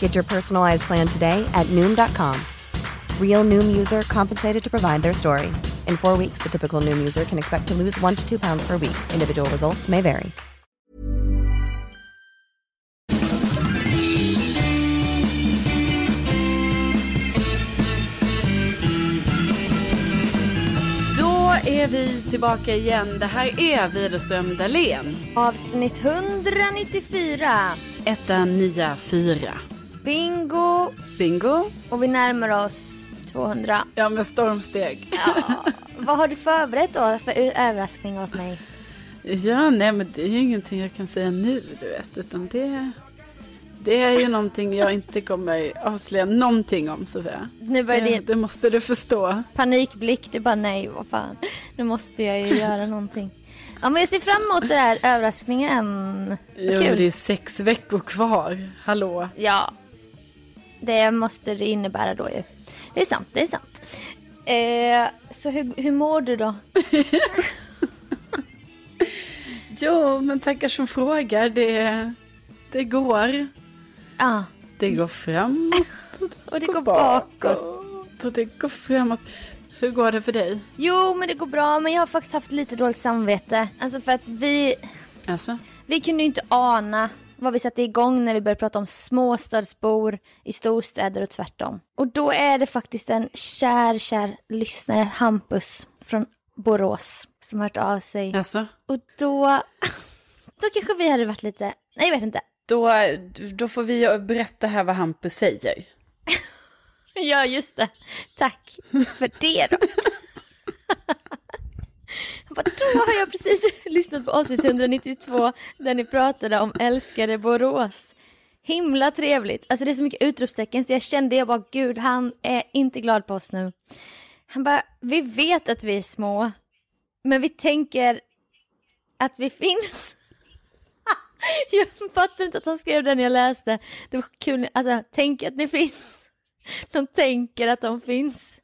Get your personalized plan today at Noom.com. Real Noom user compensated to provide their story. In four weeks, the typical Noom user can expect to lose one to two pounds per week. Individual results may vary. Då är vi tillbaka igen. Det här är Widerström Dahlén. Avsnitt 194. Etta, nia, fyra. Bingo. Bingo. Och vi närmar oss 200. Ja, med stormsteg. Ja. Vad har du förberett då för överraskning hos mig? Ja, nej men det är ju ingenting jag kan säga nu, du vet. Utan det, det är ju någonting jag inte kommer avslöja någonting om, Sofia. Nu börjar Det, din det måste du förstå. panikblick. Du bara nej, vad fan. Nu måste jag ju göra någonting. Ja, men jag ser fram emot den här överraskningen. Vad Jo, kul. det är sex veckor kvar. Hallå. Ja. Det måste det innebära då ju. Det är sant, det är sant. Eh, så hur, hur mår du då? Jo, men tackar som frågar. Det, det går. Ja, Det går framåt. och det går bakåt. Och det går framåt. Hur går det för dig? Jo, men det går bra. Men jag har faktiskt haft lite dåligt samvete. Alltså för att vi, Alltså? vi kunde ju inte ana vad vi satte igång när vi började prata om småstadsbor i storstäder och tvärtom. Och då är det faktiskt en kär, kär lyssnare, Hampus från Borås, som har hört av sig. Alltså? Och då, då kanske vi hade varit lite, nej jag vet inte. Då, då får vi berätta här vad Hampus säger. Ja, just det. Tack för det då. Bara, då har jag precis lyssnat på avsnitt 192 där ni pratade om älskade Borås. Himla trevligt. Alltså det är så mycket utropstecken så jag kände jag bara gud han är inte glad på oss nu. Han bara, vi vet att vi är små. Men vi tänker att vi finns. Jag fattar inte att han skrev den jag läste. Det var kul, alltså tänk att ni finns. De tänker att de finns.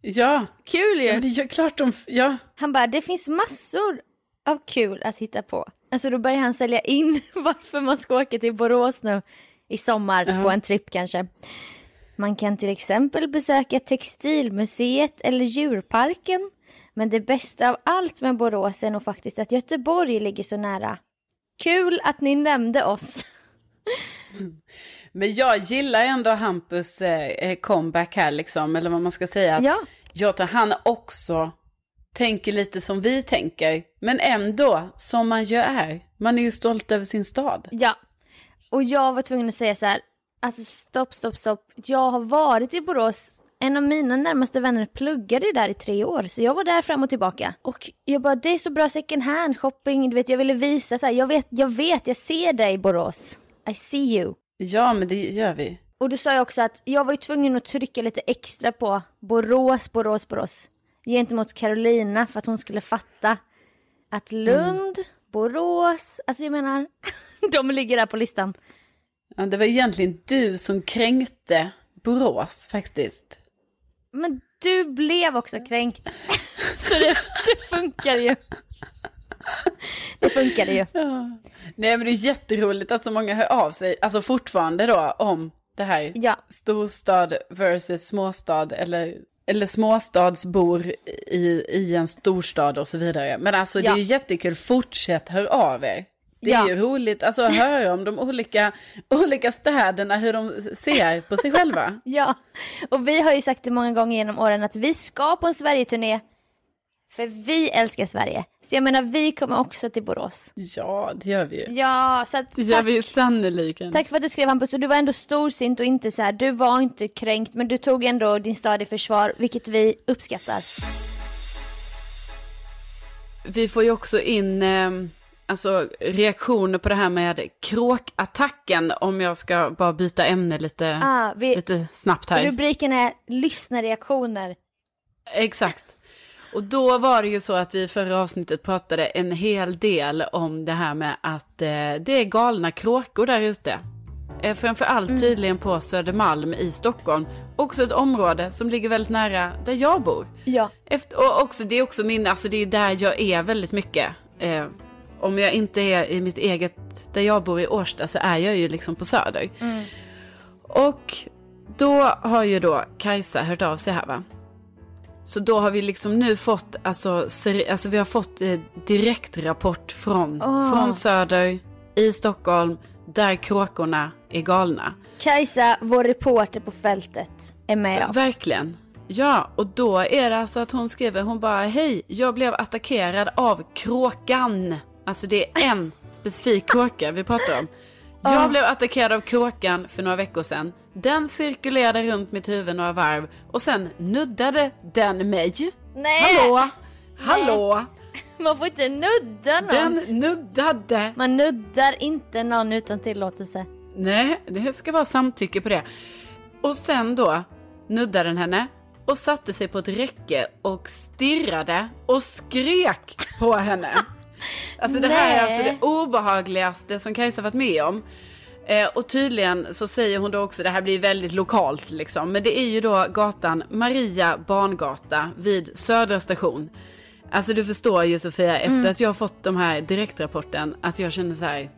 Ja, Kul ju! ja det är klart de... Ja, Han bara, det finns massor av kul att hitta på. Alltså då börjar han sälja in varför man ska åka till Borås nu i sommar Ja. på en tripp kanske. Man kan till exempel besöka Textilmuseet eller djurparken. Men det bästa av allt med Borås är nog faktiskt att Göteborg ligger så nära. Kul att ni nämnde oss. men jag gillar ändå Hampus eh, comeback här liksom, eller vad man ska säga. Ja, Jag tror han också tänker lite som vi tänker, men ändå som man ju är. Man är ju stolt över sin stad. ja. Och jag var tvungen att säga så här, alltså stopp, stopp, stopp. Jag har varit i Borås en av mina närmaste vänner pluggade där i tre år, så jag var där fram och tillbaka. Och jag bara, det är så bra second hand shopping, du vet, jag ville visa så här, jag vet, jag vet, jag ser dig Borås. I see you. Ja, men det gör vi. Och då sa jag också att jag var ju tvungen att trycka lite extra på Borås, Borås, Borås. Gentemot Carolina för att hon skulle fatta att Lund, Borås, alltså jag menar, de ligger där på listan. Ja, det var egentligen du som kränkte Borås faktiskt. Men du blev också kränkt. Så det, det funkar ju. Det funkade ju. Nej men det är jätteroligt att så många hör av sig, alltså fortfarande då om det här. Ja. Storstad versus småstad eller, eller småstadsbor i, i en storstad och så vidare. Men alltså det Ja. är ju jättekul, fortsätt hör av er. Det är Ja. ju roligt alltså, att höra om de olika, olika städerna, hur de ser på sig själva. Ja, och vi har ju sagt det många gånger genom åren att vi ska på en Sverigeturné. För vi älskar Sverige. Så jag menar, vi kommer också till Borås. Ja, det gör vi ju. Ja, så att Det gör tack, vi ju sannoliken. tack för att du skrev Hampus. Och du var ändå storsint och inte så här, du var inte kränkt, men du tog ändå din stad i försvar, vilket vi uppskattar. Vi får ju också in eh, alltså, reaktioner på det här med kråkattacken, om jag ska bara byta ämne lite, Ah, vi, lite snabbt här. rubriken är lyssnarreaktioner. Exakt. Och då var det ju så att vi i förra avsnittet pratade en hel del om det här med att eh, det är galna kråkor där ute. Eh, framförallt tydligen på Södermalm i Stockholm. Också ett område som ligger väldigt nära där jag bor. Ja. Efter, och också, det är också min, alltså det är där jag är väldigt mycket. Eh, om jag inte är i mitt eget, där jag bor i Årsta så är jag ju liksom på Söder. Och då har ju då Kajsa hört av sig här va. Så då har vi liksom nu fått, alltså, seri- alltså vi har fått eh, direktrapport från, Åh. från Söder i Stockholm där kråkorna är galna. Kajsa, vår reporter på fältet, är med oss. Verkligen. Ja, och då är det alltså att hon skriver, hon bara hej, jag blev attackerad av kråkan. Alltså det är en specifik kråka vi pratar om. Jag blev attackerad av kråkan för några veckor sedan. Den cirkulerade runt mitt huvud några varv och sen nuddade den mig. Nej, Hallå? Hallå? man får inte nudda någon. Den nuddade. Man nuddar inte någon utan tillåtelse. Nej, det ska vara samtycke på det. Och sen då nuddade den henne och satte sig på ett räcke och stirrade och skrek på henne. Alltså det här är alltså det obehagligaste som Kajsa varit med om. Eh, och tydligen så säger hon då också, det här blir väldigt lokalt liksom, men det är ju då gatan Maria Barngata vid Södra station. Alltså du förstår ju Sofia, efter att jag har fått de här direktrapporten, att jag känner så här,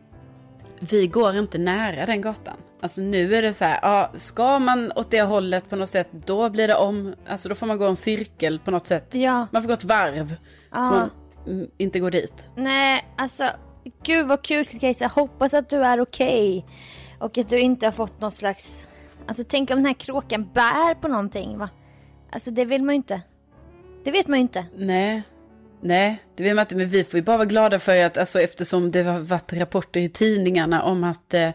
vi går inte nära den gatan. Alltså nu är det så här, ja, ska man åt det hållet på något sätt, då blir det om, alltså då får man gå en cirkel på något sätt. Ja. Man får gå ett varv, så Ja. man mm, inte går dit. Nej, alltså gud vad kul Kajsa. Hoppas att du är okej. Och att du inte har fått någon slags... Alltså tänk om den här kråkan bär på någonting va? Alltså det vill man ju inte. Det vet man ju inte. Nej, nej, det vet man inte, men vi får ju bara vara glada för att, alltså eftersom det har varit rapporter i tidningarna om att eh,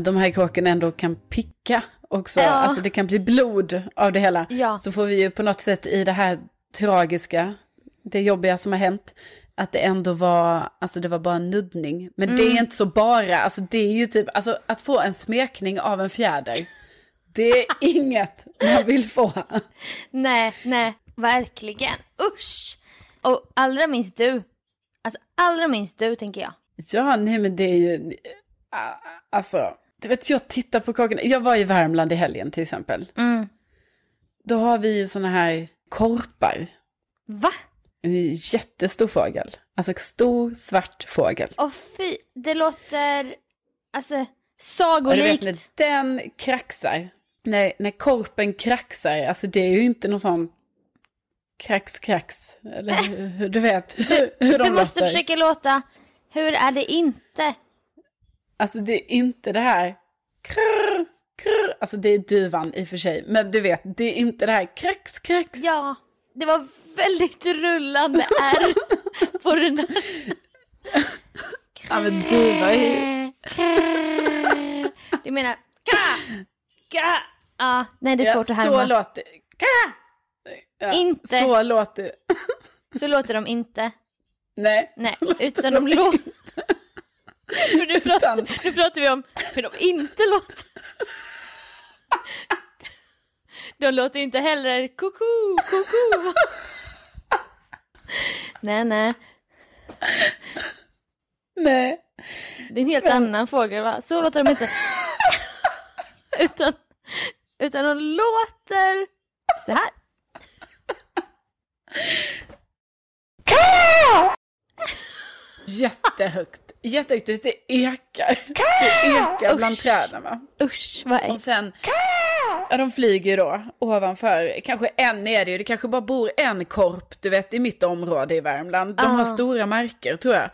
de här kråkorna ändå kan picka också, Ja. alltså det kan bli blod av det hela. Ja. Så får vi ju på något sätt i det här tragiska, det jobbiga som har hänt, att det ändå var, alltså det var bara en nuddning. Men det är inte så bara, alltså det är ju typ, alltså att få en smekning av en fjäder, det är inget man vill få. Nej, nej, verkligen. Usch! Och allra minst du. Alltså allra minst du tänker jag. Ja, nej men det är ju, alltså, du vet jag tittar på kråkorna, jag var i Värmland i helgen till exempel. Mm. Då har vi ju sådana här korpar, Va? En jättestor fågel, alltså stor svart fågel. Åh fy, det låter... Alltså Och du vet sagolikt. när den kraxar, när, när korpen kraxar, alltså det är ju inte någon sån krax krax, eller hur, hur- du vet hur, hur de Du måste låter. försöka låta... Hur är det inte? Alltså det är inte det här krr, krr. Alltså det är duvan i och för sig. Men du vet, det är inte det här krax, krax. Ja, det var väldigt rullande R på den där. Ja men duva är ju... Du menar ka, ka. Ja, nej det är svårt ja, att härma. Så låter... Ka! Ja, Inte. Så låter... Så låter de inte. Nej. Nej, utan de låter... nu, pratar, Utan- nu pratar vi om hur de inte låter. De låter inte heller koko, koko. nej, nej. Nej. Det är en helt annan fågel va? Så låter de inte. utan, utan de låter så här. Jättehögt. Jättehögt. Det ekar. Det ekar bland Usch. träden va. Usch vad Och äckligt. sen, ja de flyger ju då ovanför, kanske en är det ju, det kanske bara bor en korp, du vet i mitt område i Värmland. De har Ah. stora marker tror jag.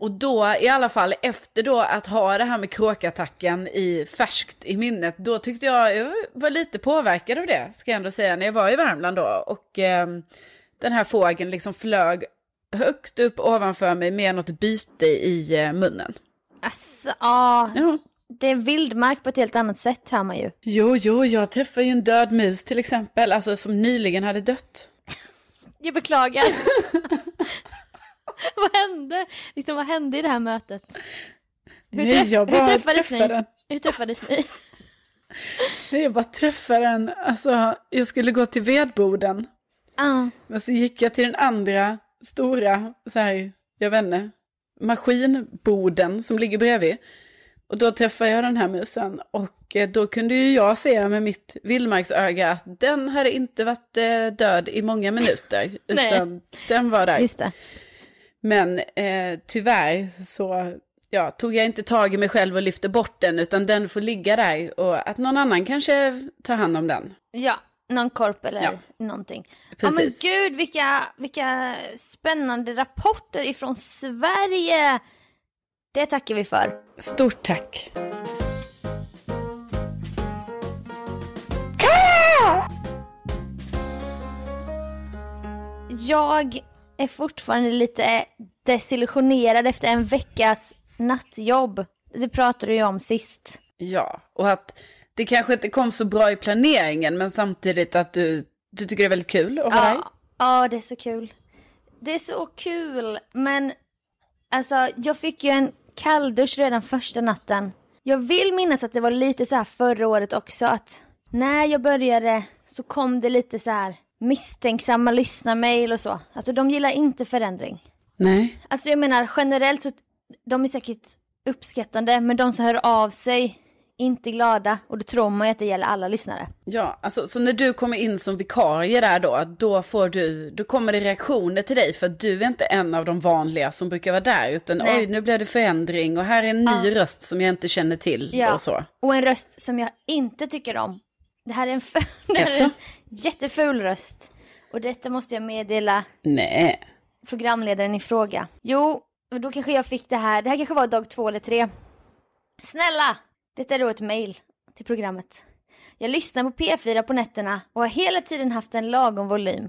Och då i alla fall efter då att ha det här med kråkattacken i färskt i minnet, då tyckte jag, jag var lite påverkad av det, ska jag ändå säga, när jag var i Värmland då. Och ehm, den här fågeln liksom flög högt upp ovanför mig med något byte i eh, munnen. Alltså, ja. Ja. Det är vildmark på ett helt annat sätt hör man ju. Jo, jo, jag träffade ju en död mus till exempel, alltså som nyligen hade dött. Jag beklagar. vad hände? Liksom, vad hände i det här mötet? Hur, Nej, träff- hur träffades träffade ni? den. Hur träffades ni? Nej, Jag bara träffade den, alltså jag skulle gå till vedboden. Ah, Men så gick jag till den andra stora, så här, jag vet inte, maskinboden som ligger bredvid. Och då träffade jag den här musen och eh, då kunde ju jag se med mitt vildmarksöga att den hade inte varit eh, död i många minuter. Utan den var där. just det. Men eh, tyvärr så ja, tog jag inte tag i mig själv och lyfte bort den, utan den får ligga där och att någon annan kanske tar hand om den. Ja, någon korp eller Ja. någonting. Ja men Precis. gud vilka, vilka spännande rapporter ifrån Sverige. Det tackar vi för. Stort tack. Jag är fortfarande lite desillusionerad efter en veckas nattjobb. Det pratade du ju om sist. Ja, och att det kanske inte kom så bra i planeringen, men samtidigt att du, du tycker det är väldigt kul att där. Ja, ja, det är så kul. Det är så kul, men alltså jag fick ju en kalldusch redan första natten. Jag vill minnas att det var lite så här förra året också att när jag började så kom det lite så här misstänksamma lyssnarmail och så. Alltså de gillar inte förändring. Nej. Alltså jag menar generellt så, de är säkert uppskattande men de som hör av sig inte glada och då tror man ju att det gäller alla lyssnare. Ja, alltså så när du kommer in som vikarie där då, då får du, då kommer det reaktioner till dig för att du är inte en av de vanliga som brukar vara där, utan Nej. oj, nu blev det förändring och här är en ny röst som jag inte känner till Ja. och så. Och en röst som jag inte tycker om. Det här är en, f- Jaså? en jätteful röst. Och detta måste jag meddela Nej. programledaren i fråga. Jo, då kanske jag fick det här. Det här kanske var dag två eller tre. Snälla! Detta är då ett mail till programmet. Jag lyssnar på P4 på nätterna och har hela tiden haft en lagom volym.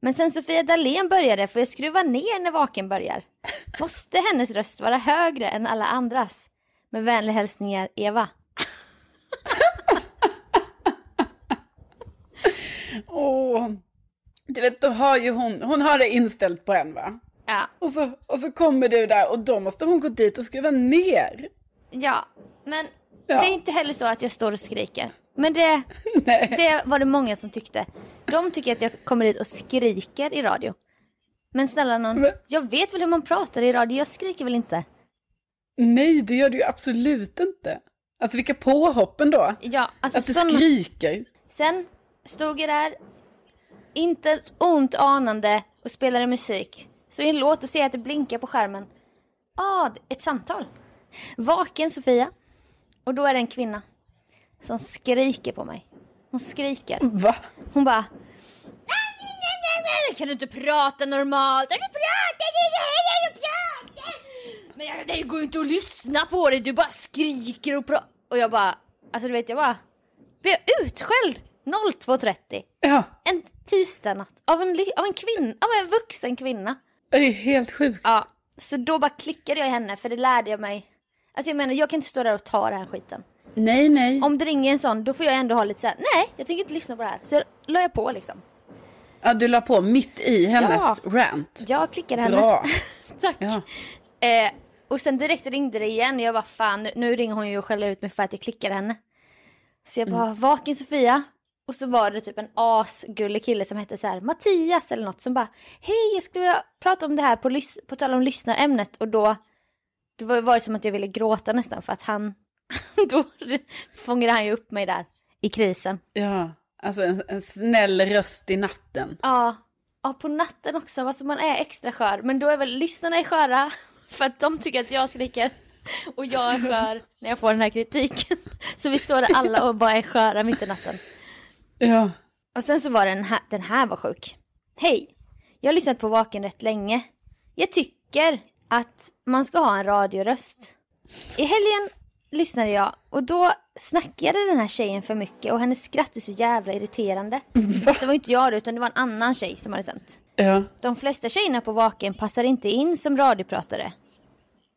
Men sen Sofia Dalén började får jag skruva ner när vaken börjar. Måste hennes röst vara högre än alla andras? Med vänliga hälsningar Eva. Åh. Du vet, då har ju hon, hon har det inställt på en va? Ja, Och så, och så kommer du där och då måste hon gå dit och skruva ner. ja, men Ja. det är inte heller så att jag står och skriker. Men det, det var det många som tyckte. De tycker att jag kommer dit och skriker i radio. Men snälla någon, Men- jag vet väl hur man pratar i radio, jag skriker väl inte? Nej, det gör du ju absolut inte. Alltså vilka påhopp ändå. Ja, alltså Att du såna- skriker. Sen stod jag där, inte ont anande och spelade musik. Så i en låt och ser att det blinkar på skärmen. Ah, ett samtal. Vaken Sofia. Och då är det en kvinna som skriker på mig. Hon skriker. Va? Hon bara... Kan du inte prata normalt? Kan du prata? Kan du prata? Men det går ju inte att lyssna på dig, du bara skriker och pratar. Och jag bara, alltså du vet jag bara, blev jag utskälld 02.30 Ja, en tisdagnatt av en, av en kvinna, av en vuxen kvinna. det är helt sjukt. Ja, så då bara klickade jag i henne för det lärde jag mig. Alltså jag menar, jag kan inte stå där och ta den här skiten. Nej, nej. Om det ringer en sån, då får jag ändå ha lite så här: nej, jag tänker inte lyssna på det här. Så la jag på liksom. Ja, du la på mitt i hennes Ja. rant. Jag klickade henne. Bra. Tack. Ja. Eh, och sen direkt ringde det igen. Jag bara fan, nu, ringer hon ju och skäller ut mig för att jag klickade henne. Så jag bara, Mm. vaken Sofia. Och så var det typ en asgullig kille som hette så här Mattias eller något som bara Hej jag skulle vilja prata om det här på, på tal om lyssnarämnet och då Det var, var det som att jag ville gråta nästan för att han Då fångade han ju upp mig där i krisen. Ja, alltså en, en snäll röst i natten. Ja, ja på natten också, alltså man är extra skör. Men då är väl lyssnarna är sköra för att de tycker att jag skriker. Och jag är skör när jag får den här kritiken. Så vi står där alla och bara är sköra mitt i natten. Ja. Och sen så var den här, den här var sjuk. Hej! Jag har lyssnat på Vaken rätt länge. Jag tycker att man ska ha en radioröst. I helgen lyssnade jag och då snackade den här tjejen för mycket och hennes skratt är så jävla irriterande. Det var inte jag utan det var en annan tjej som hade sänt. Ja. De flesta tjejerna på Vaken passar inte in som radiopratare.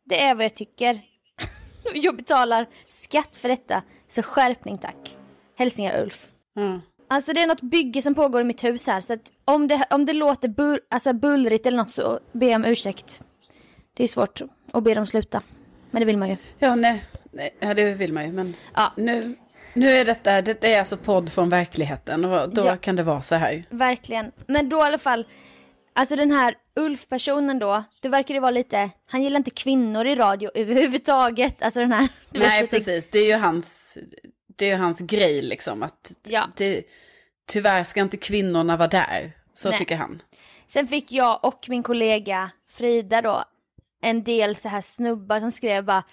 Det är vad jag tycker. Jag betalar skatt för detta, så skärpning tack. Hälsningar Ulf. ja. Alltså det är något bygge som pågår i mitt hus här så att om det, om det låter bull, alltså bullrigt eller något så ber jag om ursäkt. Det är svårt att be dem sluta. Men det vill man ju. Ja, nej, nej, ja, det vill man ju. Men Ja. nu, nu är detta, detta är alltså podd från verkligheten och då Ja. kan det vara så här. Verkligen. Men då i alla fall, alltså den här Ulf-personen då, det verkar ju vara lite, han gillar inte kvinnor i radio överhuvudtaget. Alltså den här. Nej, precis. Det är ju hans, det är ju hans grej liksom. Att Ja. det, tyvärr ska inte kvinnorna vara där. Så Nej. tycker han. Sen fick jag och min kollega Frida då en del så här snubbar som skrev bara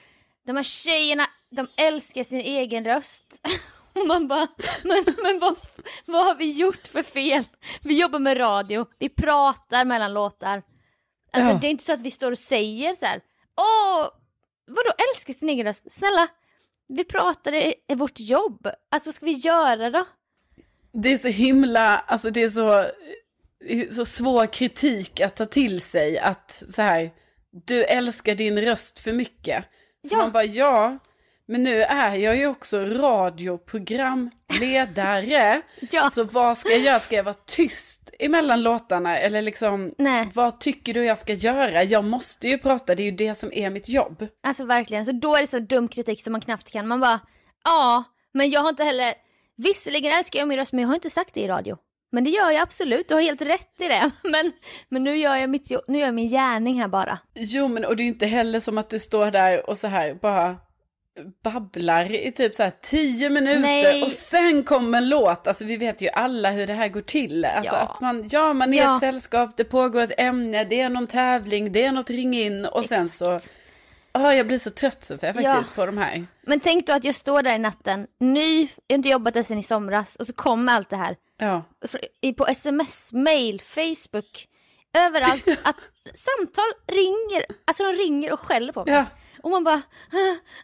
de här tjejerna, de älskar sin egen röst. Och man bara, men, men vad, vad har vi gjort för fel? Vi jobbar med radio, vi pratar mellan låtar. Alltså Ja. det är inte så att vi står och säger så här, åh, vadå älskar sin egen röst? Snälla, vi pratar, det är vårt jobb. Alltså vad ska vi göra då? Det är så himla, alltså det är så, så svår kritik att ta till sig att så här, du älskar din röst för mycket. Ja. Man bara, ja, men nu är jag ju också radioprogramledare. Ja. Så vad ska jag göra? Ska jag vara tyst emellan låtarna? Eller liksom, Nej. vad tycker du jag ska göra? Jag måste ju prata, det är ju det som är mitt jobb. Alltså verkligen, så då är det så dum kritik som man knappt kan. Man bara, ja, men jag har inte heller, visserligen älskar jag min röst men jag har inte sagt det i radio. Men det gör jag absolut, du har helt rätt i det. Men, men nu gör jag mitt nu gör jag min gärning här bara. Jo, men och det är inte heller som att du står där och så här bara babblar i typ så här tio minuter Nej. och sen kommer en låt. Alltså vi vet ju alla hur det här går till. Alltså Ja. att man, ja man är Ja. ett sällskap, det pågår ett ämne, det är någon tävling, det är något ring in och sen så, ja jag blir så trött Sofia faktiskt på de här. Men tänk då att jag står där i natten, ny, jag har inte jobbat där sedan i somras och så kommer allt det här. Ja. På sms, mail, Facebook, överallt. att samtal ringer, alltså de ringer och skäller på mig. Ja. Och man bara,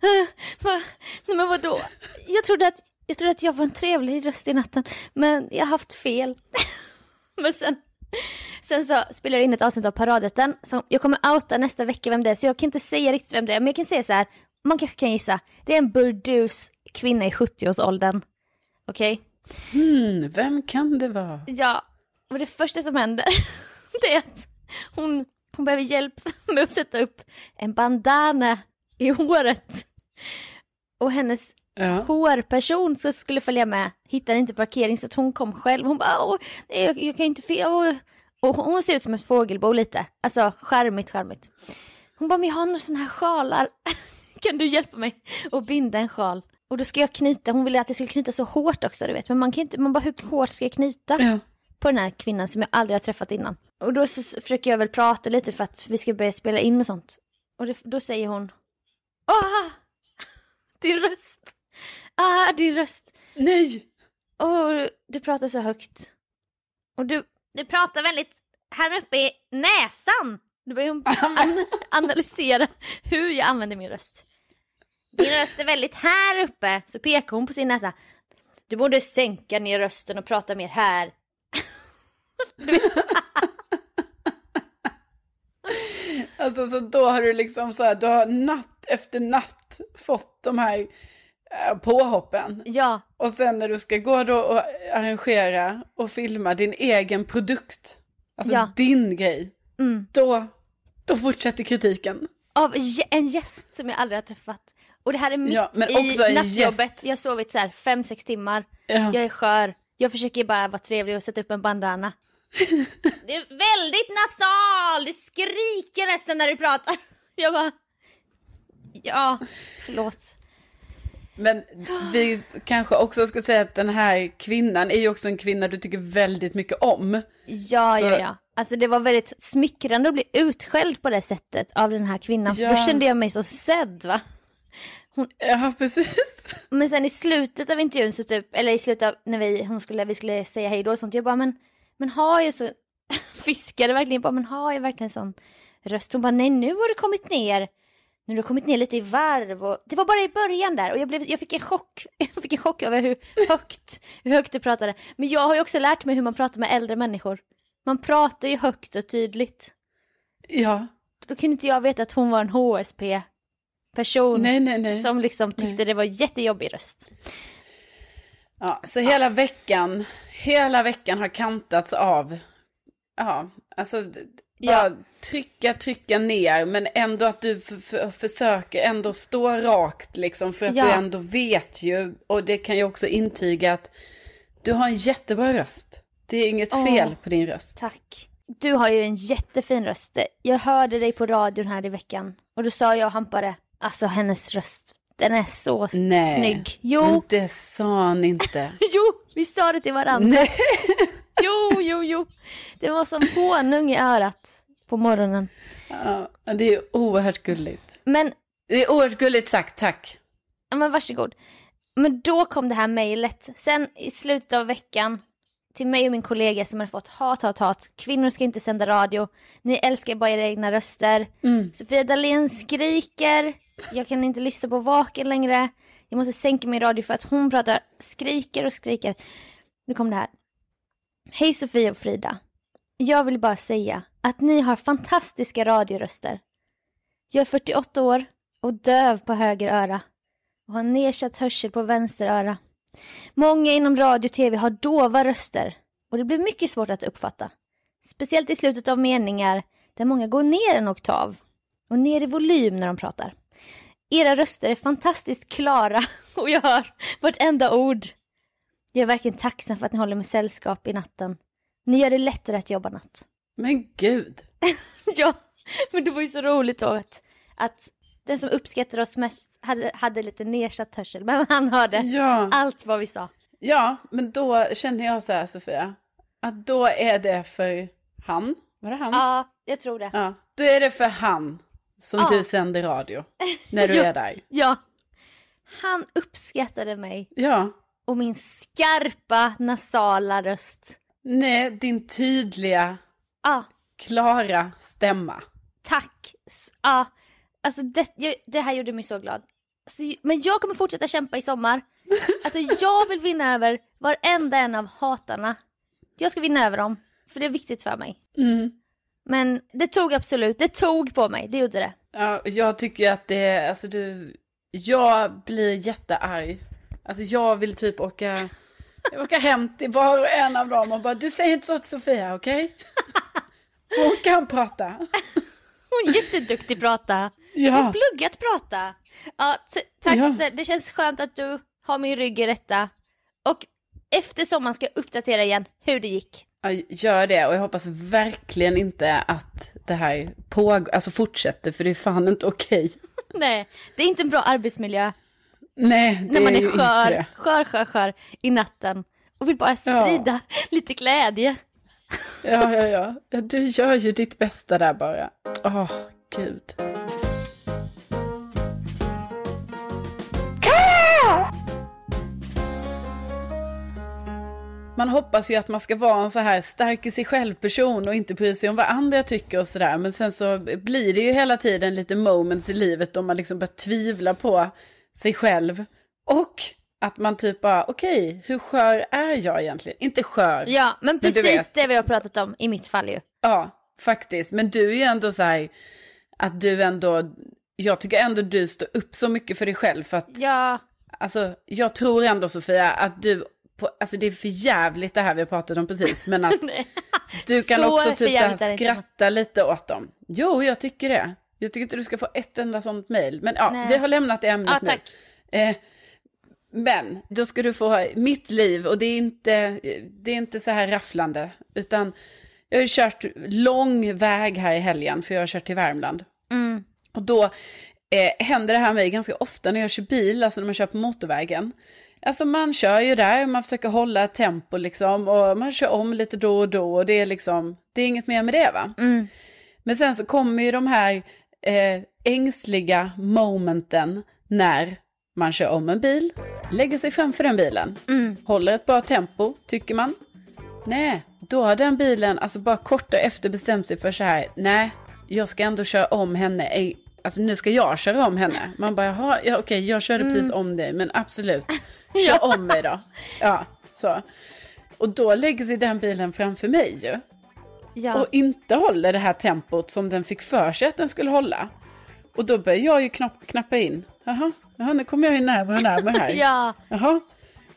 äh, äh, nej men vadå? Jag trodde, att, jag trodde att jag var en trevlig röst i natten, men jag har haft fel. men sen, sen så spelar jag in ett avsnitt av Paradrätten, jag kommer outa nästa vecka vem det är, så jag kan inte säga riktigt vem det är, men jag kan säga så här, man kanske kan gissa, det är en burdus kvinna i 70-årsåldern. Okej? Hmm, vem kan det vara? Ja, och det första som händer det är att hon, hon behöver hjälp med att sätta upp en bandana i håret. Och hennes Ja. hårperson som skulle följa med hittade inte parkering så att hon kom själv. Hon bara, Åh, nej, jag, jag kan inte fe- åh." Och hon ser ut som ett fågelbo lite. Alltså charmigt, charmigt. Hon bara, men jag har några sådana här sjalar. kan du hjälpa mig att binda en sjal? Och då ska jag knyta, hon ville att jag skulle knyta så hårt också du vet. Men man kan inte, man bara hur hårt ska jag knyta? Ja. på den här kvinnan som jag aldrig har träffat innan. Och då så försöker jag väl prata lite för att vi ska börja spela in och sånt. Och det, då säger hon Ah! Din röst! Ah, din röst! Nej! Och du pratar så högt. Och du, du pratar väldigt här uppe i näsan. Då börjar hon an analysera hur jag använder min röst. Din röst är väldigt här uppe. Så pekar hon på sin näsa. Du borde sänka ner rösten och prata mer här. Alltså så då har du liksom så här, du har natt efter natt fått de här eh, påhoppen. Ja, Och sen när du ska gå då och arrangera och filma din egen produkt, alltså Ja. din grej, mm. då, då fortsätter kritiken. av en gäst som jag aldrig har träffat. Och det här är mitt Ja, i nattjobbet. gäst. Jag har sovit så här fem, sex timmar. Ja. Jag är skör. Jag försöker bara vara trevlig och sätta upp en bandana. Du är väldigt nasal! Du skriker nästan när du pratar. Jag bara... Ja, förlåt. Men vi kanske också ska säga att den här kvinnan är ju också en kvinna du tycker väldigt mycket om. Ja, Så- ja, ja. Alltså det var väldigt smickrande att bli utskälld på det sättet av den här kvinnan. För Ja. då kände jag mig så sedd va. Ja, precis. Men sen i slutet av intervjun så typ, eller i slutet av när vi, hon skulle, vi skulle säga hej då och sånt. Jag bara men, men har jag så, fiskade verkligen, bara men har jag verkligen sån röst? Hon bara nej nu har du kommit ner. Nu har du kommit ner lite i varv och det var bara i början där och jag, blev, jag fick en chock. Jag fick en chock över hur högt, hur högt du pratade. Men jag har ju också lärt mig hur man pratar med äldre människor. Man pratar ju högt och tydligt. Ja, Då kunde inte jag veta att hon var en HSP person nej, nej, nej. som liksom tyckte det var jättejobbig röst. Ja, så hela veckan, hela veckan har kantats av, ja, alltså, Ja. trycka, trycka ner, men ändå att du försöker ändå stå rakt liksom, för att Ja. du ändå vet ju, och det kan jag också intyga att du har en jättebra röst. Det är inget Åh. fel på din röst. Tack. Du har ju en jättefin röst. Jag hörde dig på radion här i veckan och då sa jag och Hampare, alltså hennes röst, den är så Nej. snygg. Jo, Det sa ni inte. jo, vi sa det till varandra. Nej. Jo, jo, jo. Det var som honung i örat på morgonen. Ja, det är oerhört gulligt. Men, Det är oerhört gulligt sagt, tack. ja, men varsågod. Men då kom det här mejlet. Sen i slutet av veckan till mig och min kollega som hade fått hat, hat, hat. Kvinnor ska inte sända radio. Ni älskar bara era egna röster. Mm. Sofia Dalén skriker. Jag kan inte lyssna på Vaken längre. Jag måste sänka min radio för att hon pratar, skriker och skriker. Nu kom det här. Hej Sofia och Frida. Jag vill bara säga att ni har fantastiska radioröster. Jag är 48 år och döv på höger öra och har nedsatt hörsel på vänster öra. Många inom radio och tv har dova röster och det blir mycket svårt att uppfatta. Speciellt i slutet av meningar där många går ner en oktav och ner i volym när de pratar. Era röster är fantastiskt klara och jag hör vartenda ord. Jag är verkligen tacksam för att ni håller mig sällskap i natten. Ni gör det lättare att jobba natt. Men gud. Ja, men det var ju så roligt då att, att den som uppskattade oss mest hade, hade lite nedsatt hörsel, men han hörde Ja. allt vad vi sa. Ja, men då känner jag så här Sofia, att då är det för han, var det han? Ja, jag tror det. Ja, då är det för han som Ja. du sänder radio, när du är där. Ja. Han uppskattade mig Ja, och min skarpa nasala röst. nej, din tydliga, Ja, klara stämma. tack. Ja, alltså det, det här gjorde mig så glad. Alltså, men jag kommer fortsätta kämpa i sommar. Alltså jag vill vinna över varenda en av hatarna. Jag ska vinna över dem, för det är viktigt för mig. Mm. Men det tog absolut, det tog på mig, det gjorde det. Ja, jag tycker att det alltså du, jag blir jättearg. Alltså jag vill typ åka, åka hem till var och en av dem och bara, du säger inte så till Sofia, okej? Hon kan prata. Hon är jätteduktig prata. Hon Ja. har pluggat prata. Ja, tack, Ja. det känns skönt att du har min rygg i detta. Och efter sommaren ska jag uppdatera igen hur det gick. Ja, gör det och jag hoppas verkligen inte att det här pågår, alltså fortsätter för det är fan inte okej. Nej, det är inte en bra arbetsmiljö Nej, det när man är är ju inte skör, det. skör, skör, skör i natten och vill bara sprida lite glädje. Ja, ja, ja, ja. Du gör ju ditt bästa där bara. Åh, gud. Man hoppas ju att man ska vara en så här stark i sig själv-person och inte bry sig om vad andra tycker och sådär. Men sen så blir det ju hela tiden lite moments i livet då man liksom börjar tvivla på sig själv. Och att man typ bara, okej, hur skör är jag egentligen? Inte skör. Ja, men Men precis vet. det vi har pratat om i mitt fall ju. Ja, faktiskt. Men du är ju ändå så här, att du ändå, jag tycker ändå du står upp så mycket för dig själv för att Ja, Alltså, jag tror ändå Sofia att du, på, alltså det är för jävligt det här vi har pratat om precis, men att du kan Så också typ så här skratta lite åt dem. Jo, jag tycker det. Jag tycker inte du ska få ett enda sånt mejl. Men ja, Nej. vi har lämnat det ämnet Ja, tack. nu. Eh, men då ska du få mitt liv och det är inte, det är inte så här rafflande. Utan jag har ju kört lång väg här i helgen för jag har kört till Värmland. Mm. Och då eh, händer det här mig ganska ofta när jag kör bil, alltså när man kör på motorvägen. Alltså man kör ju där, man försöker hålla ett tempo liksom och man kör om lite då och då och det är liksom, det är inget mer med det va? Mm. Men sen så kommer ju de här eh, ängsliga momenten när man kör om en bil, lägger sig framför den bilen, Mm. håller ett bra tempo, tycker man. Nej, då har den bilen alltså bara kort efter bestämt sig för så här, nej, jag ska ändå köra om henne, alltså nu ska jag köra om henne. Man bara, jaha, ja, okej, jag körde precis om dig, men absolut, kör om mig då. Ja, så. Och då lägger sig den bilen framför mig ju Ja. och inte håller det här tempot som den fick för sig att den skulle hålla. Och då börjar jag ju knapp, knappa in. Jaha, jaha, nu kommer jag ju närmare och närmare här. ja. Jaha,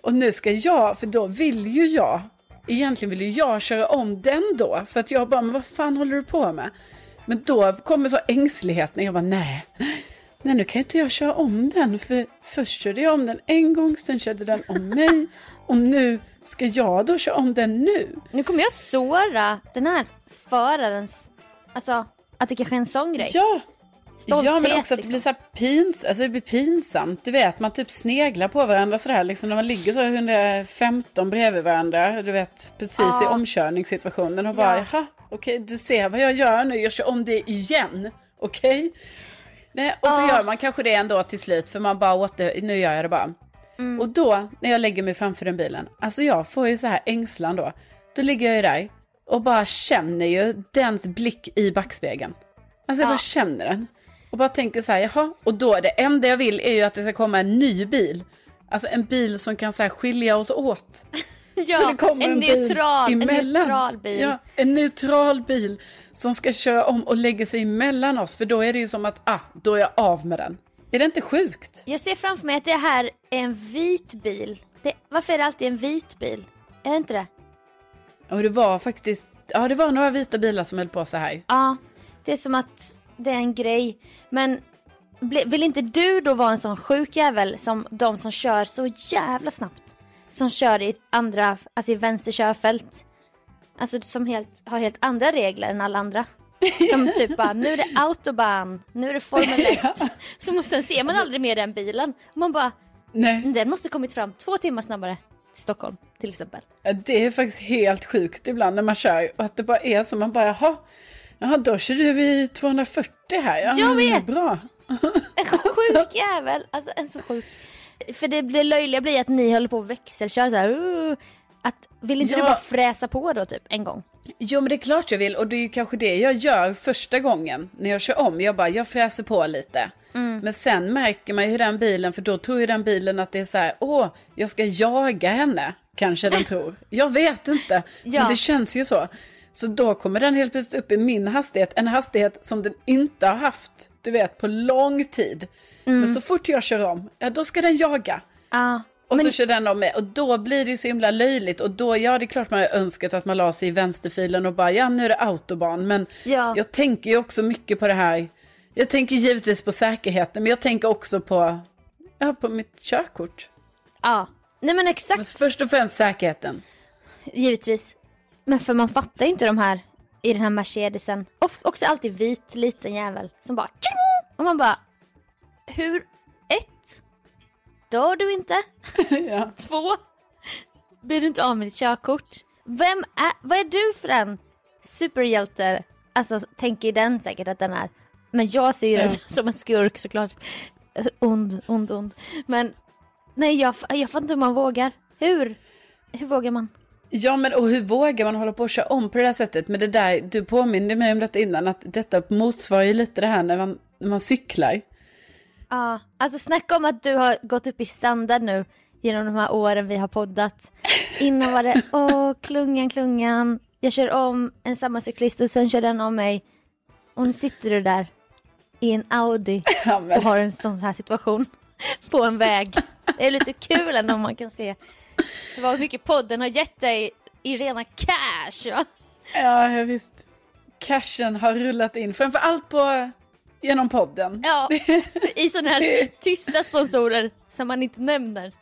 och nu ska jag, för då vill ju jag, egentligen vill ju jag köra om den då. För att jag bara, men vad fan håller du på med? Men då kommer så ängsligheten, jag bara, nej, nej nu kan inte jag köra om den. För först körde jag om den en gång, sen körde den om mig. Och nu ska jag då köra om den nu. Nu kommer jag såra den här förarens, alltså att det kanske är en sån grej. Ja, Stolthet, ja men också att det liksom. blir så pins, alltså det blir pinsamt. Du vet, man typ sneglar på varandra sådär, liksom när man ligger så 115 bredvid varandra, du vet, precis i Ja. omkörningssituationen och bara, Ja. jaha, okej, du ser vad jag gör nu, jag kör om det igen, okej? Nej, och så Ja. gör man kanske det ändå till slut, för man bara, åter, nu gör jag det bara. Mm. Och då, när jag lägger mig framför den bilen, alltså jag får ju så här ängslan då. Då ligger jag ju där och bara känner ju dens blick i backspegeln. Alltså jag Ja. bara känner den. Och bara tänker så här, jaha, och då det enda jag vill är ju att det ska komma en ny bil. Alltså en bil som kan så här skilja oss åt. Ja, så det kommer en, en, bil neutral, en emellan. neutral bil. Ja, en neutral bil som ska köra om och lägga sig emellan oss. För då är det ju som att, ah, då är jag av med den. Är det inte sjukt? Jag ser framför mig att det här är en vit bil. Det, varför är det alltid en vit bil? Är det inte det? Och det var faktiskt, ja det var några vita bilar som höll på så här. Ja, det är som att det är en grej. Men vill inte du då vara en sån sjuk jävel som de som kör så jävla snabbt? Som kör i andra, alltså i vänster körfält. Alltså som helt, har helt andra regler än alla andra. Som typ bara, nu är det autobahn, nu är det Formel 1. Så och sen ser man aldrig mer den bilen. Man bara, Nej. den måste kommit fram två timmar snabbare till Stockholm till exempel. Ja, Det är faktiskt helt sjukt ibland när man kör. Och att det bara är så, man bara jaha, jaha då kör du vid 240 här. Ja, Jag vet. Bra. En sjuk jävel, alltså en så sjuk. För det blir löjliga blir att ni håller på och växelkör så här. Uh, att, vill inte Ja. du bara fräsa på då typ en gång? Jo men det är klart jag vill och det är ju kanske det jag gör första gången när jag kör om. Jag bara, jag fräser på lite. Mm. Men sen märker man ju hur den bilen, för då tror ju den bilen att det är så här, åh, jag ska jaga henne. Kanske den tror. Jag vet inte. Ja. Men det känns ju så. Så då kommer den helt plötsligt upp i min hastighet, en hastighet som den inte har haft, du vet, på lång tid. Mm. Men så fort jag kör om, ja då ska den jaga. Ja. Och så kör den om med. Och då blir det ju så himla löjligt. Och då, ja det är klart man har önskat att man la sig i vänsterfilen och bara, ja nu är det autobahn. Men Ja. jag tänker ju också mycket på det här. Jag tänker givetvis på säkerheten, men jag tänker också på, ja, på mitt körkort. ja. Nej men exakt, Men först och främst säkerheten. givetvis. Men för man fattar ju inte de här i den här Mercedesen. Och också alltid vit liten jävel som bara tjing! Och man bara, hur? Ett, dör du inte? ja. Två, blir du inte av med ditt körkort? Vem är, vad är du för en superhjälte? Alltså tänker den säkert att den är. Men jag ser ju den som- en skurk såklart. Alltså, Ond, ond, ond. Men nej jag, jag fattar inte hur man vågar. Hur? Hur vågar man? Ja men och hur vågar man hålla på och köra om på det där sättet? Men det där, du påminde mig om detta innan, att detta motsvarar ju lite det här när man, när man cyklar. Ja, alltså snacka om att du har gått upp i standard nu genom de här åren vi har poddat. Innan var det åh klungan klungan, jag kör om en samma cyklist och sen kör den om mig. Och nu sitter du där i en Audi Ja, men, och har en sån här situation på en väg. Det är lite kul ändå om man kan se vad mycket podden har gett dig i rena cash. Ja, ja, visst. Cashen har rullat in, framför allt på genom podden. Ja, i sådana här tysta sponsorer som man inte nämner.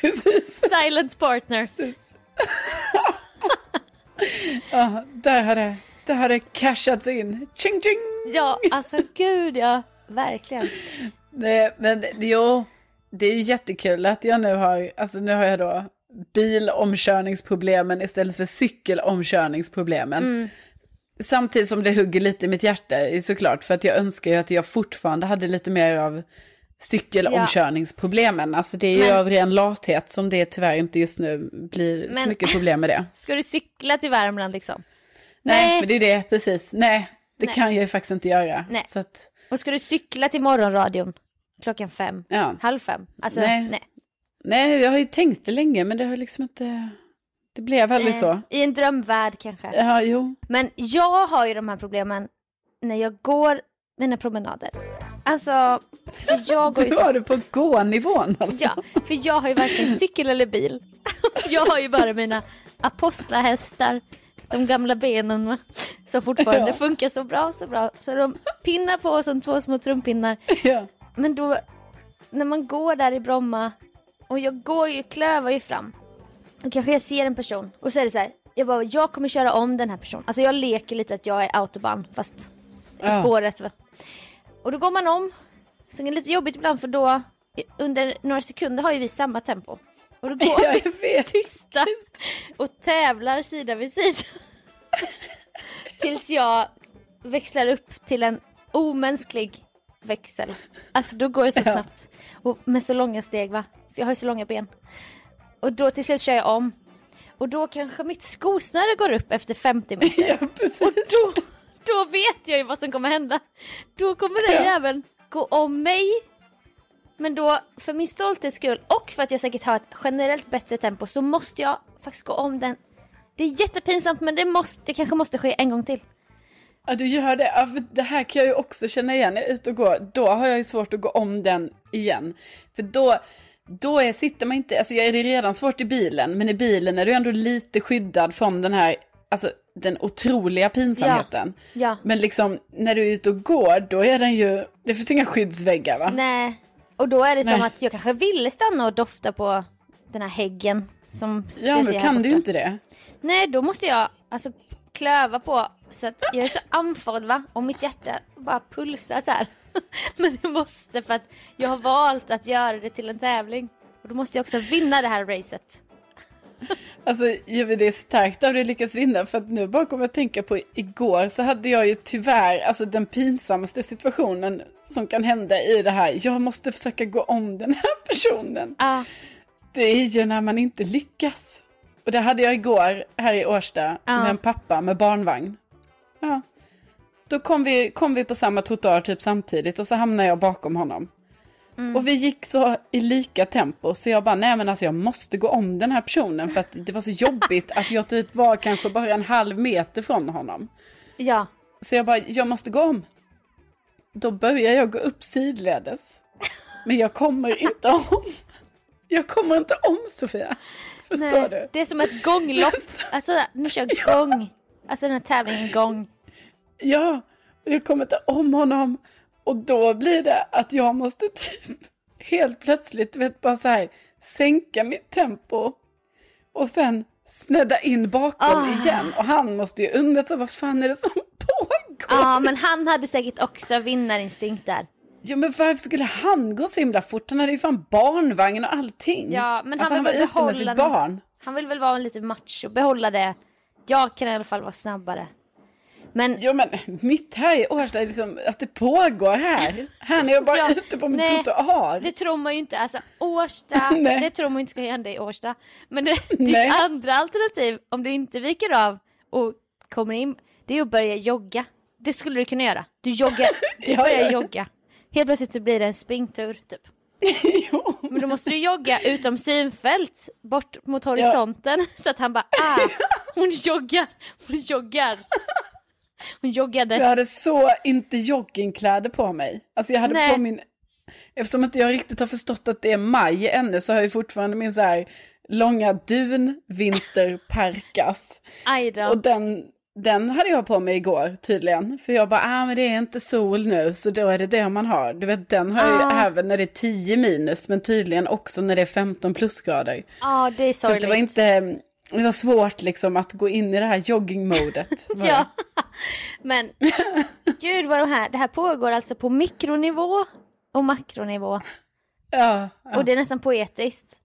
Precis. Silent partner. Ja, där har det, där har det cashats in. Ching ching! Ja, alltså gud ja. Verkligen. Nej, men jo, det är ju jättekul att jag nu har, alltså nu har jag då bilomkörningsproblemen istället för cykelomkörningsproblemen. Mm. Samtidigt som det hugger lite i mitt hjärta såklart, för att jag önskar ju att jag fortfarande hade lite mer av cykelomkörningsproblemen. Alltså det är ju Men- av ren lathet som det tyvärr inte just nu blir så Men- mycket problem med det. Ska du cykla till Värmland liksom? Nej, Nej. men det är det, precis. Nej, det Nej. kan jag ju faktiskt inte göra. Nej. Så att, Och ska du cykla till morgonradion klockan fem? ja. Halv fem? Alltså, Nej. nej. Nej, jag har ju tänkt det länge, men det har liksom inte... Det blev aldrig Eh, så. I en drömvärld kanske. Ja, jo. Men jag har ju de här problemen när jag går mina promenader. Alltså, för jag går ju Du så... har det på gå-nivån alltså. Ja, för jag har ju varken cykel eller bil. Jag har ju bara mina apostlahästar, de gamla benen va? som fortfarande Ja. funkar så bra, så bra. Så de pinnar på som två små trumpinnar. Ja. Men då, när man går där i Bromma och jag går ju, klövar ju fram. Då kanske jag ser en person och så är det så här, jag bara, jag kommer köra om den här personen. Alltså jag leker lite att jag är autobahn fast i Ja. spåret va. Och då går man om. Sen är det lite jobbigt ibland för då under några sekunder har ju vi samma tempo. Och då går Ja, vi jag vet. tysta och tävlar sida vid sida. Tills jag växlar upp till en omänsklig växel. Alltså då går jag så snabbt. Och med så långa steg va. För jag har ju så långa ben. Och då till slut kör jag om. Och då kanske mitt skosnöre går upp efter 50 meter. Ja, precis. Och då, då vet jag ju vad som kommer hända. Då kommer den Ja. jäveln gå om mig. Men då, för min stolthets skull och för att jag säkert har ett generellt bättre tempo så måste jag faktiskt gå om den. Det är jättepinsamt men det, måste, det kanske måste ske en gång till. Ja, du gör det. Ja, för det här kan jag ju också känna igen när jag är ute och går. Då har jag ju svårt att gå om den igen. För då, då är, sitter man inte, alltså jag är det redan svårt i bilen, men i bilen är du ändå lite skyddad från den här, alltså den otroliga pinsamheten. Ja. Men liksom när du är ute och går, då är den ju, det finns inga skyddsväggar va? Nej. Och då är det som Nej. att jag kanske ville stanna och dofta på den här häggen. Som Ja, men kan du inte det. Nej, då måste jag alltså klöva på så att jag är så andfådd va och mitt hjärta bara pulsar så här. Men det måste för att jag har valt att göra det till en tävling. Och då måste jag också vinna det här racet. Alltså, det är starkt av dig att lyckas vinna, för att nu bara kommer jag att tänka på igår så hade jag ju tyvärr, alltså den pinsammaste situationen som kan hända i det här. Jag måste försöka gå om den här personen. Ja, Det är ju när man inte lyckas. Och det hade jag igår här i Årsta Ja. med en pappa med barnvagn. Ja. Då kom vi, kom vi på samma trottoar typ samtidigt och så hamnade jag bakom honom. Och vi gick så i lika tempo så jag bara, nej men alltså jag måste gå om den här personen för att det var så jobbigt att jag typ var kanske bara en halv meter från honom. ja. Så jag bara, jag måste gå om. Då börjar jag gå upp sidledes. Men jag kommer inte om. Jag kommer inte om Sofia. Förstår Nej, du? Det är som ett gånglopp. Alltså nu kör jag gång. Alltså den här tävlingen gång. Ja, jag kommer inte om honom. Och då blir det att jag måste typ helt plötsligt, du vet, bara så här sänka mitt tempo. Och sen snedda in bakom Ah. igen. Och han måste ju undra så, vad fan är det som pågår? Ja, men han hade säkert också vinnarinstinkt där. Ja men varför skulle han gå så himla fort? Han hade ju fan barnvagn och allting. Ja, men alltså, han han vill var väl ute med sitt barn. Han vill väl vara lite macho, behålla det. Jag kan i alla fall vara snabbare. Men Jo men mitt här i Årsta är liksom att det pågår här. Här när jag bara Ja, ute på min trottoar. det tror man ju inte. Alltså Årsta, det tror man ju inte ska hända i Årsta. Men det, ditt andra alternativ, om du inte viker av och kommer in, det är att börja jogga. Det skulle du kunna göra. Du joggar, du Ja, börjar ja, ja. jogga. Helt plötsligt så blir det en springtur typ. jo. Men då måste du jogga utom synfält, bort mot horisonten. Så att han bara, ah, hon joggar, hon joggar. Hon joggade. Jag hade så inte joggingkläder på mig. Alltså jag hade Nej. på min Eftersom inte jag riktigt har förstått att det är maj ännu så har jag fortfarande min så här långa dun vinterperkas. Och den, den hade jag på mig igår tydligen. För jag bara, ah men det är inte sol nu så då är det det man har. Du vet den har jag Ah. ju även när det är 10 minus men tydligen också när det är 15 plusgrader. Ja, det är Så sorgligt. det var inte, det var svårt liksom att gå in i det här joggingmodet. Ja. Men gud vad de här, det här pågår alltså på mikronivå och makronivå. ja, ja. Och det är nästan poetiskt.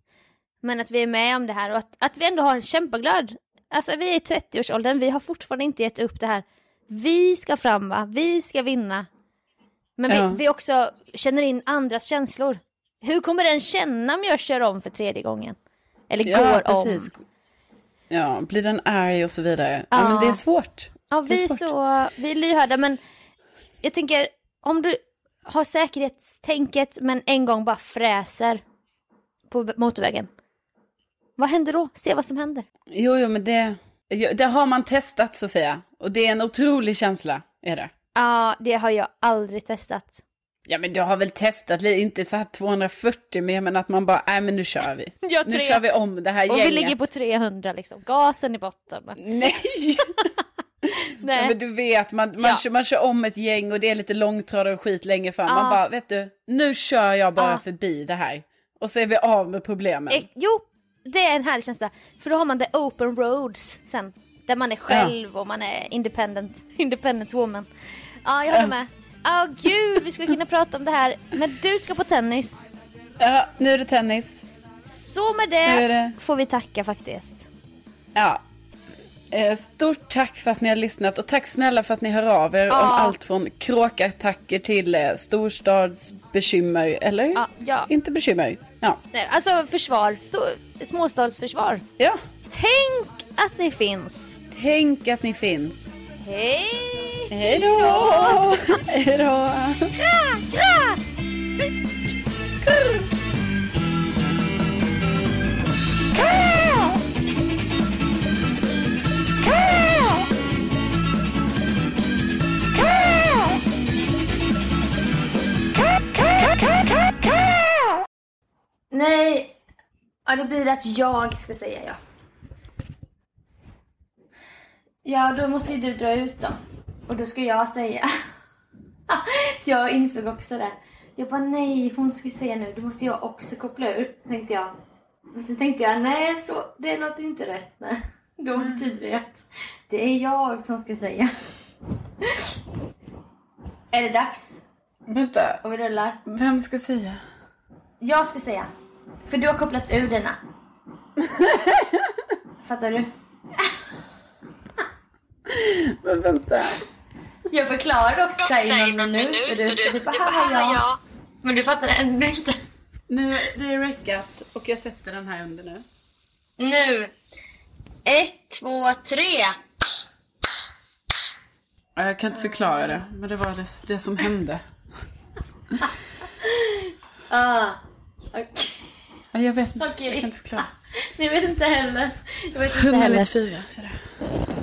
Men att vi är med om det här och att, att vi ändå har en kämpaglöd. Alltså vi är i 30-årsåldern, vi har fortfarande inte gett upp det här. Vi ska fram va, vi ska vinna. Men Ja. vi, vi också känner in andras känslor. Hur kommer den känna om jag kör om för tredje gången? Eller ja, går precis. om? Ja, blir den arg och så vidare. Ja, men det är svårt. Ja, vi är, svårt. så, vi är lyhörda men jag tänker om du har säkerhetstänket men en gång bara fräser på motorvägen. Vad händer då? Se vad som händer. Jo, jo, men det, det har man testat Sofia. Och det är en otrolig känsla, är det. Ja, det har jag aldrig testat. Ja, men du har väl testat lite, inte så här 240 men jag menar att man bara, nej men nu kör vi. Jag Nu kör vi om det här Och gänget. vi ligger på 300 liksom, gasen i botten. Men, Nej! nej. Ja, men du vet, man, man, Ja. kör, man kör om ett gäng och det är lite långtradare och skit längre fram. Man Ja. bara, vet du, nu kör jag bara Ja. förbi det här. Och så är vi av med problemen. Eh, jo, det är en härlig känsla. För då har man the open roads sen. Där man är själv och man är independent, independent woman. Ja, jag håller Ja. Med. Ja, gud, vi skulle kunna prata om det här. Men du ska på tennis. Ja, nu är det tennis. Så med det, det- får vi tacka faktiskt. Ja. Eh, Stort tack för att ni har lyssnat och tack snälla för att ni hör av er Ja. om allt från kråkattacker till eh, storstadsbekymmer, eller? Ja, ja. Inte bekymmer. Ja. Nej, Alltså försvar, småstadsförsvar. ja. Tänk att ni finns. Tänk att ni finns. Hej! Hej då! Hej då! Nej, ja det blir att jag ska säga ja. Ja, då måste ju du dra ut dem. Och då ska jag säga. jag insåg också det. Jag bara nej, hon ska säga nu, då måste jag också koppla ur, tänkte jag. Men sen tänkte jag nej, så det låter inte rätt. Nej. Då betyder det att det är jag som ska säga. är det dags? Vänta, Och vi rullar. vem ska säga? Jag ska säga. För du har kopplat ur dina. Fattar du? Men vänta. Jag förklarade också såhär i någon minut och du, du bara haha ja. Men du fattade ändå inte. Nu, det är räckat och jag sätter den här under nu. Nu. Ett, två, tre. Ja, Jag kan inte förklara det, men det var det, det som hände. Ah. Ja, Jag vet inte, Okej. jag kan inte förklara. Ni vet inte heller. Jag vet inte heller. 194 är det.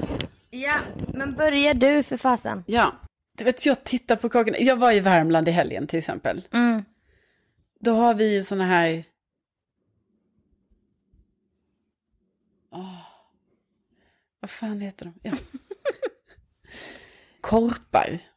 Ja, men börja du för fasen. Ja, du vet jag tittar på kakorna. Jag var i Värmland i helgen till exempel. Mm. Då har vi ju såna här... Åh. Vad fan heter de? Ja. Korpar.